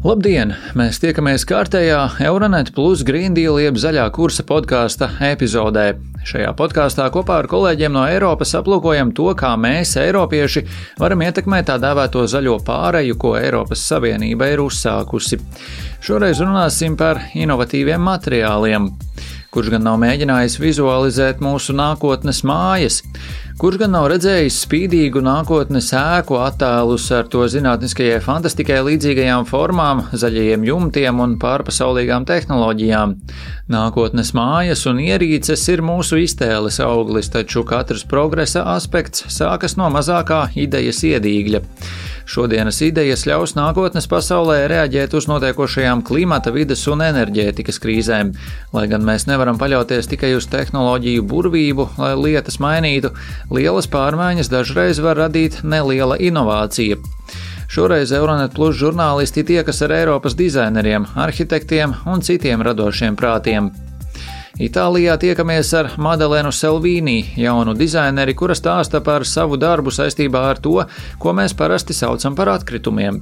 Labdien! Mēs tiekamies kārtējā Euronet Plus Green Deal jeb zaļā kursa podkāsta epizodē. Šajā podkāstā kopā ar kolēģiem no Eiropas aplūkojam to, kā mēs, eiropieši, varam ietekmēt tā dēvēto zaļo pāreju, ko Eiropas Savienība ir uzsākusi. Šoreiz runāsim par inovatīviem materiāliem kurš gan nav mēģinājis vizualizēt mūsu nākotnes mājas, kurš gan nav redzējis spīdīgu nākotnes ēku attēlus ar to zinātniskajai fantastikai līdzīgajām formām, zaļajiem jumtiem un pārpasaulīgām tehnoloģijām. Nākotnes mājas un ierīces ir mūsu iztēles auglis, taču katrs progresa aspekts sākas no mazākā idejas iedīgļa. Šodienas idejas ļaus nākotnes pasaulē reaģēt uz notiekošajām klimata, vides un enerģētikas krīzēm. Lai gan mēs nevaram paļauties tikai uz tehnoloģiju burvību, lai lietas mainītu, lielas pārmaiņas dažreiz var radīt neliela inovācija. Šoreiz Euronet Plus žurnālisti tiekas ar Eiropas dizaineriem, arhitektiem un citiem radošiem prātiem. Itālijā tiekamies ar Madalēnu Selvīnī, jaunu dizaineri, kura stāsta par savu darbu saistībā ar to, ko mēs parasti saucam par atkritumiem.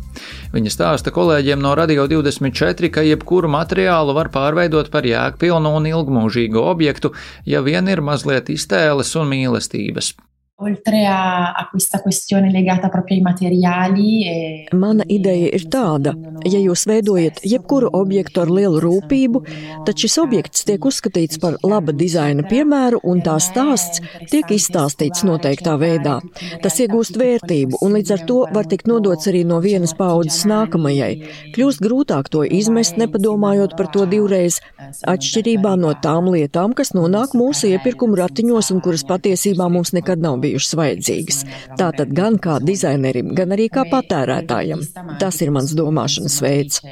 Viņa stāsta kolēģiem no Radio 24, ka jebkuru materiālu var pārveidot par jēgpilnu un ilgmūžīgu objektu, ja vien ir mazliet iztēles un mīlestības. Oltre a, a questa questione legata proprio ai materiali. E... Mana ideja ir tāda, ja jūs veidojat jebkuru objektu ar lielu rūpību, tad šis objekts tiek uzskatīts par laba dizaina piemēru un tā stāsts tiek izstāstīts noteiktā veidā. Tas iegūst vērtību un līdz ar to var tikt nodots arī no vienas paudzes nākamajai. Kļūst grūtāk to izmest, nepadomājot par to divreiz, atšķirībā no tām lietām, kas nonāk mūsu iepirkumu ratiņos un kuras patiesībā mums nekad nav bijušas bijušas vajadzīgas. Tātad gan kā dizainerim, gan arī kā patērētājam. Tas ir mans domāšanas veids.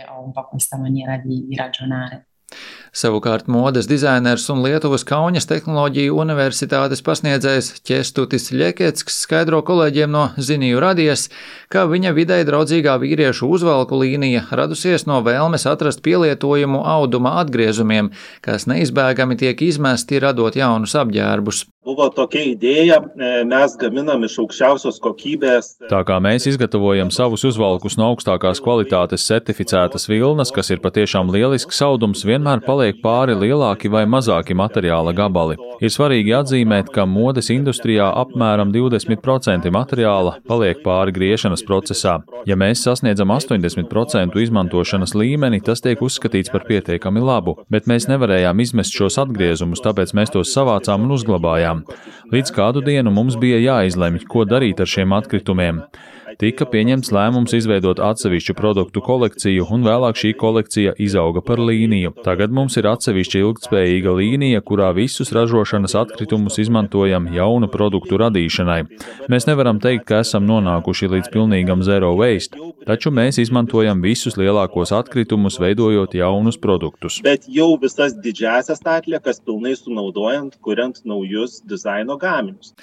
Savukārt modes dizainers un Lietuvas Kaunas Tehnoloģiju universitātes pasniedzējs Čestutis Ļeketsks skaidro kolēģiem no Ziniju radies, ka viņa videi draudzīgā vīriešu uzvalku līnija radusies no vēlmes atrast pielietojumu auduma atgriezumiem, kas neizbēgami tiek izmesti radot jaunus apģērbus. Buvo tokia idėja, mes gaminam iš augščiausios kokybės. Tā kā mēs izgatavojam savus uzvalkus no augstākās kvalitātes certificētas vilnas, kas ir patiešām lielisks audums, vienmēr paliek pāri lielāki vai mazāki materiāla gabali. Ir svarīgi atzīmēt, ka modes industrijā apmēram 20% materiāla paliek pāri griešanas procesā. Ja mēs sasniedzam 80% izmantošanas līmeni, tas tiek uzskatīts par pietiekami labu, bet mēs nevarējām izmest šos atgriezumus, tāpēc mēs tos savācām un uzglabājām. Līdz kādu dienu mums bija jāizlemj, ko darīt ar šiem atkritumiem. Tika pieņemts lēmums izveidot atsevišķu produktu kolekciju, un vēlāk šī kolekcija izauga par līniju. Tagad mums ir atsevišķa ilgtspējīga līnija, kurā visus ražošanas atkritumus izmantojam jaunu produktu radīšanai. Mēs nevaram teikt, ka esam nonākuši līdz pilnīgam zero waste, taču mēs izmantojam visus lielākos atkritumus, veidojot jaunus produktus. Bet jau visas didžiasias atliekas pilnai sunaudojant, kuriant naujus dizaino gaminius.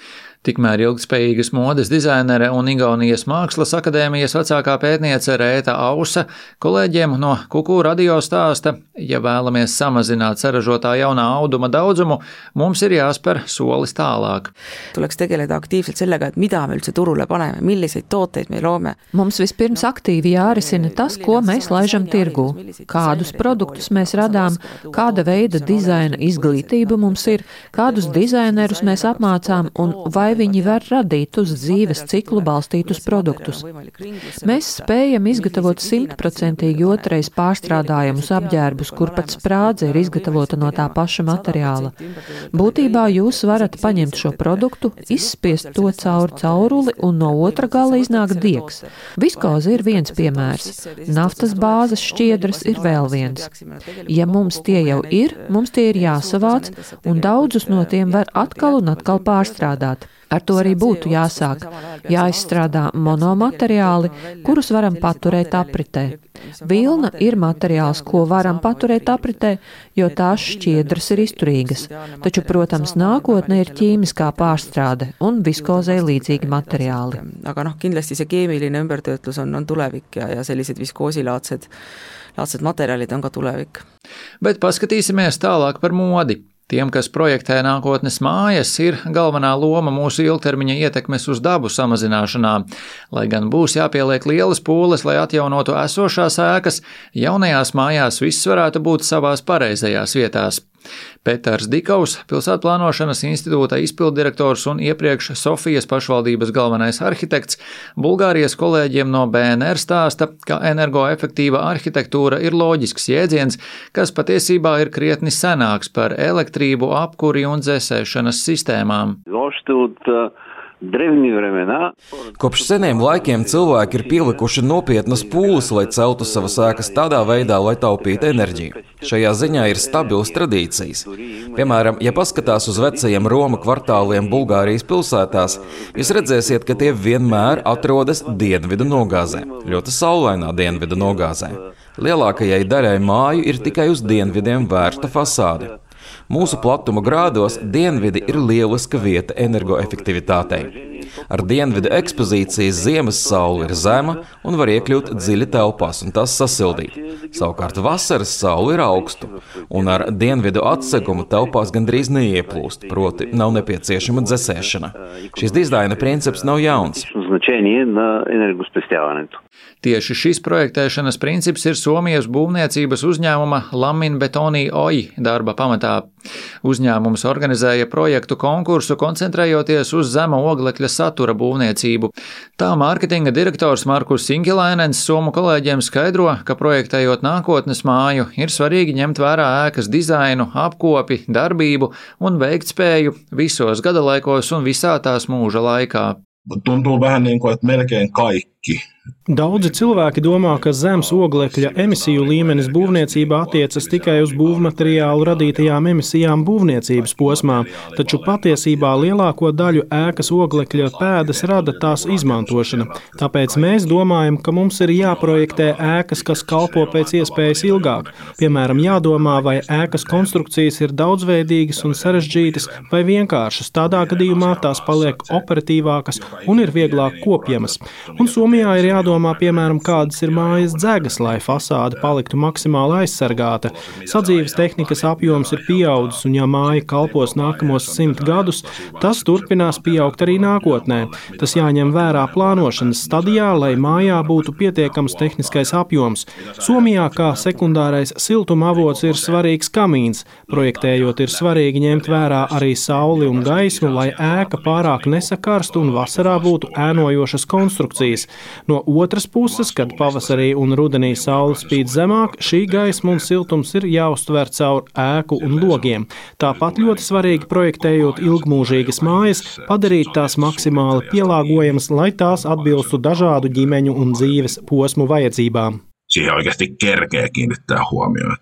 Tikmēr ilgspējīgas modes dizainere un Igaunijas Mākslas akadēmijas vecākā pētniece Rēta Ausa kolēģiem no Kuku radio stāsta, ja vēlamies samazināt saražotā jaunā auduma daudzumu, mums ir jāspēr solis tālāk. tuleks tegeleda aktiivselt sellega, et mida me üldse turule paneme, milliseid tooteid me loome. Mums vispirms aktīvi jārisina tas, ko mēs laižam tirgū, kādus produktus mēs radām, kāda veida dizaina izglītība mums ir, kādus dizainerus mēs apmācām un vai vai viņi var radīt uz dzīves ciklu balstītus produktus. Mēs spējam izgatavot simtprocentīgi otrais pārstrādājumus apģērbus, kur pat sprādze ir izgatavota no tā paša materiāla. Būtībā jūs varat paņemt šo produktu, izspiest to cauri cauruli un no otra gala iznāk diegs. Viskoze ir viens piemērs, naftas bāzes šķiedras ir vēl viens. Ja mums tie jau ir, mums tie ir jāsavāc, un daudzus no tiem var atkal un atkal pārstrādāt. Ar to arī būtu jāsāk. Jāizstrādā monomateriāli, kurus varam paturēt apritē. Vilna ir materiāls, ko varam paturēt apritē, jo tās šķiedras ir izturīgas. Taču, protams, nākotne ir ķīmiskā pārstrāde un viskozei līdzīgi materiāli. aga noh, kindlasti see keemiline ümbertöötlus on, on tulevik ja, ja sellised viskoosilaadsed laadsed materjalid on ka tulevik. Bet paskatīsimies tālāk par modi. Tiem, kas projektē nākotnes mājas, ir galvenā loma mūsu ilgtermiņa ietekmes uz dabu samazināšanā. Lai gan būs jāpieliek lielas pūles, lai atjaunotu esošās ēkas, jaunajās mājās viss varētu būt savās pareizajās vietās. Pēters Dikaus, pilsētplānošanas institūta izpildirektors un iepriekš Sofijas pašvaldības galvenais arhitekts, Bulgārijas kolēģiem no BNR stāsta, ka energoefektīva arhitektūra ir loģisks jēdziens, kas patiesībā ir krietni senāks par elektrību, apkuri un dzēsēšanas sistēmām. Loštūt, uh Kopš seniem laikiem cilvēki ir pielikuši nopietnas pūles, lai celtu savas ēkas tādā veidā, lai taupītu enerģiju. Šajā ziņā ir stabilas tradīcijas. Piemēram, ja paskatās uz vecajiem Roma kvartāliem Bulgārijas pilsētās, jūs redzēsiet, ka tie vienmēr atrodas dienvidu nogāzē, ļoti saulainā dienvidu nogāzē. Lielākajai daļai māju ir tikai uz dienvidiem vērsta fasāde. Mūsu platuma grādos dienvidi ir lieliska vieta energoefektivitātei. Ar dienvidu ekspozīcijas ziemas saule ir zema un var iekļūt dziļi telpās un tās sasildīt. Savukārt vasaras saule ir augstu, un ar dienvidu atsegumu telpās gandrīz neieplūst, proti nav nepieciešama dzēsēšana. Šis dizaina princips nav jauns. Tieši šis projektēšanas princips ir Somijas būvniecības uzņēmuma Lamin Betonī Oi darba pamatā. Uzņēmums organizēja projektu konkursu, koncentrējoties uz zema oglekļa satura būvniecību. Tā mārketinga direktors Markus Sinkilainens Somu kolēģiem skaidro, ka projektējot nākotnes māju, ir svarīgi ņemt vērā ēkas dizainu, apkopi, darbību un veiktspēju visos gadalaikos un visā tās mūža laikā. Tuntuu vähän niin kuin, että melkein kaikki Daudzi cilvēki domā, ka zemes oglekļa emisiju līmenis būvniecībā attiecas tikai uz būvmateriālu radītajām emisijām būvniecības posmā, taču patiesībā lielāko daļu ēkas oglekļa pēdas rada tās izmantošana. Tāpēc mēs domājam, ka mums ir jāprojektē ēkas, kas kalpo pēc iespējas ilgāk. Piemēram, jādomā, vai ēkas konstrukcijas ir daudzveidīgas un sarežģītas vai vienkāršas. Tādā gadījumā tās paliek operatīvākas un ir vieglāk kopjamas. Un Somijā ir jādomā, piemēram, kādas ir mājas dzegas, lai fasāde paliktu maksimāli aizsargāta. Sadzīves tehnikas apjoms ir pieaudzis, un ja māja kalpos nākamos simt gadus, tas turpinās pieaugt arī nākotnē. Tas jāņem vērā plānošanas stadijā, lai mājā būtu pietiekams tehniskais apjoms. Somijā kā sekundārais siltuma avots ir svarīgs kamīns. Projektējot, ir svarīgi ņemt vērā arī sauli un gaismu, lai ēka pārāk nesakarstu un vasarā būtu ēnojošas konstrukcijas. No otras puses, kad pavasarī un rudenī saule spīd zemāk, šī gaisma un siltums ir jāuztver caur ēku un logiem. Tāpat ļoti svarīgi projektējot ilgmūžīgas mājas, padarīt tās maksimāli pielāgojamas, lai tās atbilstu dažādu ģimeņu un dzīves posmu vajadzībām. Siihen oikeasti kerkeä kiinnittää huomioon.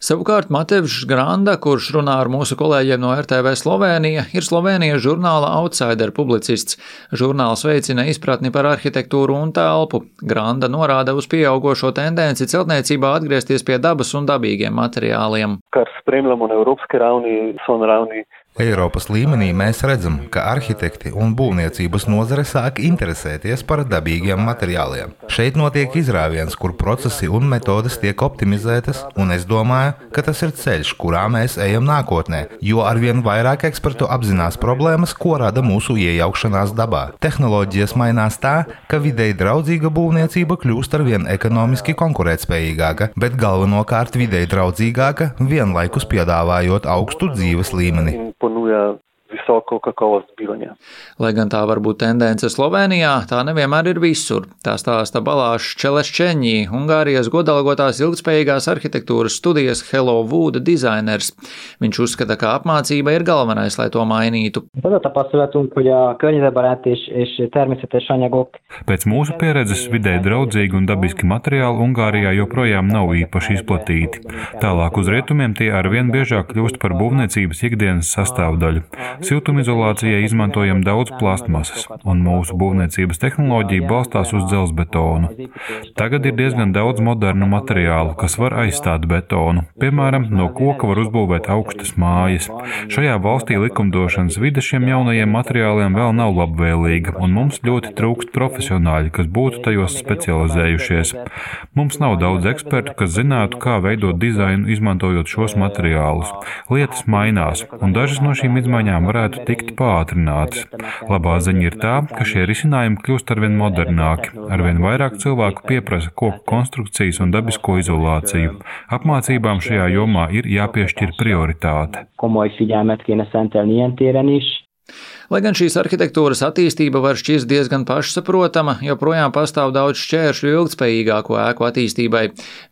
Savukārt Matevs Granda, kurš runā ar mūsu kolēģiem no RTV Slovenija, ir Slovenijas žurnāla Outsider publicists. Žurnāls veicina izpratni par arhitektūru un telpu. Granda norāda uz pieaugošo tendenci celtniecībā atgriezties pie dabas un dabīgiem materiāliem. Kar spremljamo na evropski ravni, so na ravni Eiropas līmenī mēs redzam, ka arhitekti un būvniecības nozare sāk interesēties par dabīgiem materiāliem. Šeit notiek izrāviens, kur procesi un metodes tiek optimizētas, un es domāju, ka tas ir ceļš, kurā mēs ejam nākotnē, jo arvien vairāk ekspertu apzinās problēmas, ko rada mūsu iejaukšanās dabā. Tehnoloģijas mainās tā, ka videi draudzīga būvniecība kļūst arvien ekonomiski konkurētspējīgāka, bet galvenokārt videi draudzīgāka, vienlaikus piedāvājot augstu dzīves līmeni 入了 visoko kakovost bivanja. Lai gan tā var būt tendence Slovenijā, tā nevienmēr ir visur. Tā stāsta Balāšs Čelešķeņī, Ungārijas godalgotās ilgspējīgās arhitektūras studijas Hello Wood dizainers. Viņš uzskata, ka apmācība ir galvenais, lai to mainītu. Pēc mūsu pieredzes vidē draudzīgi un dabiski materiāli Ungārijā joprojām nav īpaši izplatīti. Tālāk uz rietumiem tie arvien biežāk kļūst par būvniecības ikdienas sastāvdaļu. Siltumizolācijai izmantojam daudz plastmasas, un mūsu būvniecības tehnoloģija balstās uz dzelzbetonu. Tagad ir diezgan daudz modernu materiālu, kas var aizstāt betonu. Piemēram, no koka var uzbūvēt augstas mājas. Šajā valstī likumdošanas vide šiem jaunajiem materiāliem vēl nav labvēlīga, un mums ļoti trūkst profesionāļi, kas būtu tajos specializējušies. Mums nav daudz ekspertu, kas zinātu, kā veidot dizainu, izmantojot šos materiālus. Lietas mainās, un dažas no šīm izmaiņām varētu tikt pātrinātas. Labā ziņa ir tā, ka šie risinājumi kļūst arvien modernāki, arvien vairāk cilvēku pieprasa koku konstrukcijas un dabisko izolāciju. Apmācībām šajā jomā ir jāpiešķir prioritāte. Komoly figyelmet kéne szentelni ilyen téren is. Lai gan šīs arhitektūras attīstība var šķist diezgan pašsaprotama, joprojām pastāv daudz šķēršļu ilgspējīgāko ēku attīstībai.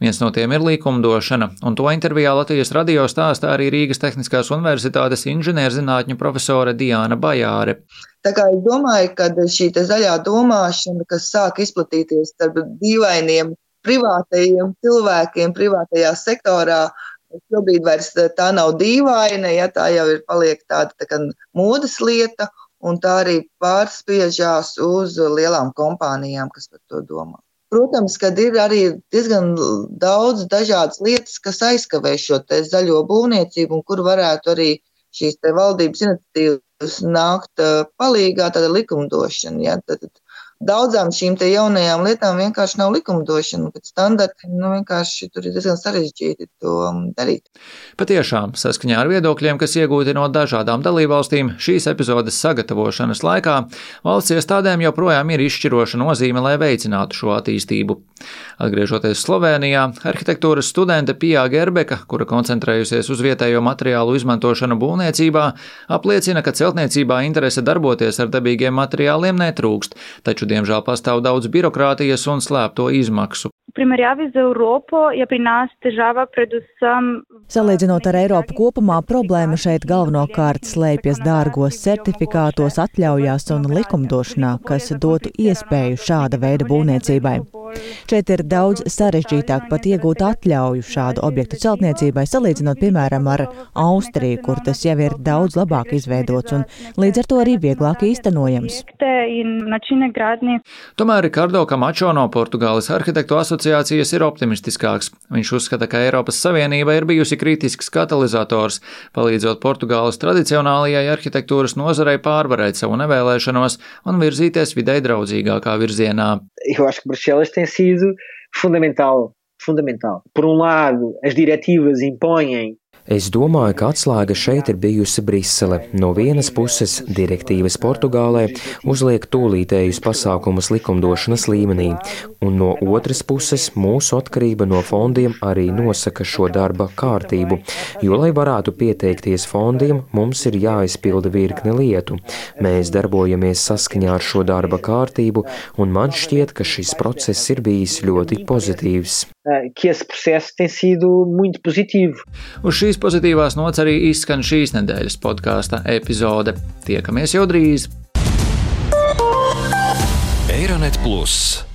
Viens no tiem ir likumdošana, un to intervijā Latvijas radio stāstā arī Rīgas Tehniskās Universitātes inženierzinātņu profesore Diana Bajāre. Tā kā es domāju, ka šī zaļā domāšana, kas sāk izplatīties starp dīvainiem privātajiem cilvēkiem privātajā sektorā, Šobrīd vairs eh, tā nav dīvaina, ja tā jau ir paliek tāda tā kā modes lieta, un tā arī pārspiežās uz lielām kompānijām, kas par to domā. Protams, ka ir arī diezgan daudz dažādas lietas, kas aizkavē šo zaļo būvniecību, un kur varētu arī šīs valdības iniciatīvas nākt eh, palīgā, tāda likumdošana. Ja? Tad, tad daudzām šīm jaunajām lietām vienkārši nav likumdošana. Pēc standartiem nu, vienkārši tur ir diezgan sarežģīti to um, darīt. Patiešām, saskaņā ar viedokļiem, kas iegūti no dažādām dalībvalstīm, šīs epizodes sagatavošanas laikā valsts iestādēm joprojām ir izšķiroša nozīme, lai veicinātu šo attīstību. Atgriežoties Slovenijā, arhitektūras studente Pijā Gerbeka, kura koncentrējusies uz vietējo materiālu izmantošanu būvniecībā, apliecina, ka celtniecībā interese darboties ar dabīgiem materiāliem netrūkst, taču diemžēl pastāv daudz birokrātijas un slēpto izmaksu primerjavi z Evropo je pri nas težava predvsem. Salīdzinot ar Eiropu kopumā, problēma šeit galvenokārt slēpjas dārgos certifikātos, atļaujās un likumdošanā, kas dotu iespēju šāda veida būvniecībai. Šeit ir daudz sarežģītāk pat iegūt atļauju šādu objektu celtniecībai, salīdzinot, piemēram, ar Austriju, kur tas jau ir daudz labāk izveidots un līdz ar to arī vieglāk īstenojams. Tomēr Ricardo Camacho no Portugāles arhitektu asociācijas asociācijas ir optimistiskāks. Viņš uzskata, ka Eiropas Savienība ir bijusi kritisks katalizators, palīdzot Portugāles tradicionālajai arhitektūras nozarei pārvarēt savu nevēlēšanos un virzīties videi draudzīgākā virzienā. Eu acho que Bruxelas tem sido fundamental fundamental. Por um lado, as diretivas impõem Es domāju, ka atslēga šeit ir bijusi Brisele. No vienas puses, direktīvas Portugālē uzliek tūlītējus pasākumus likumdošanas līmenī, un no otras puses, mūsu atkarība no fondiem arī nosaka šo darba kārtību, jo, lai varētu pieteikties fondiem, mums ir jāizpilda virkne lietu. Mēs darbojamies saskaņā ar šo darba kārtību, un man šķiet, ka šis process ir bijis ļoti pozitīvs. Que esse processo tem sido muito positivo. Uz šīs pozitīvās nots arī izskan šīs nedēļas podkāsta epizode. Tiekamies jau drīz! Eironet Plus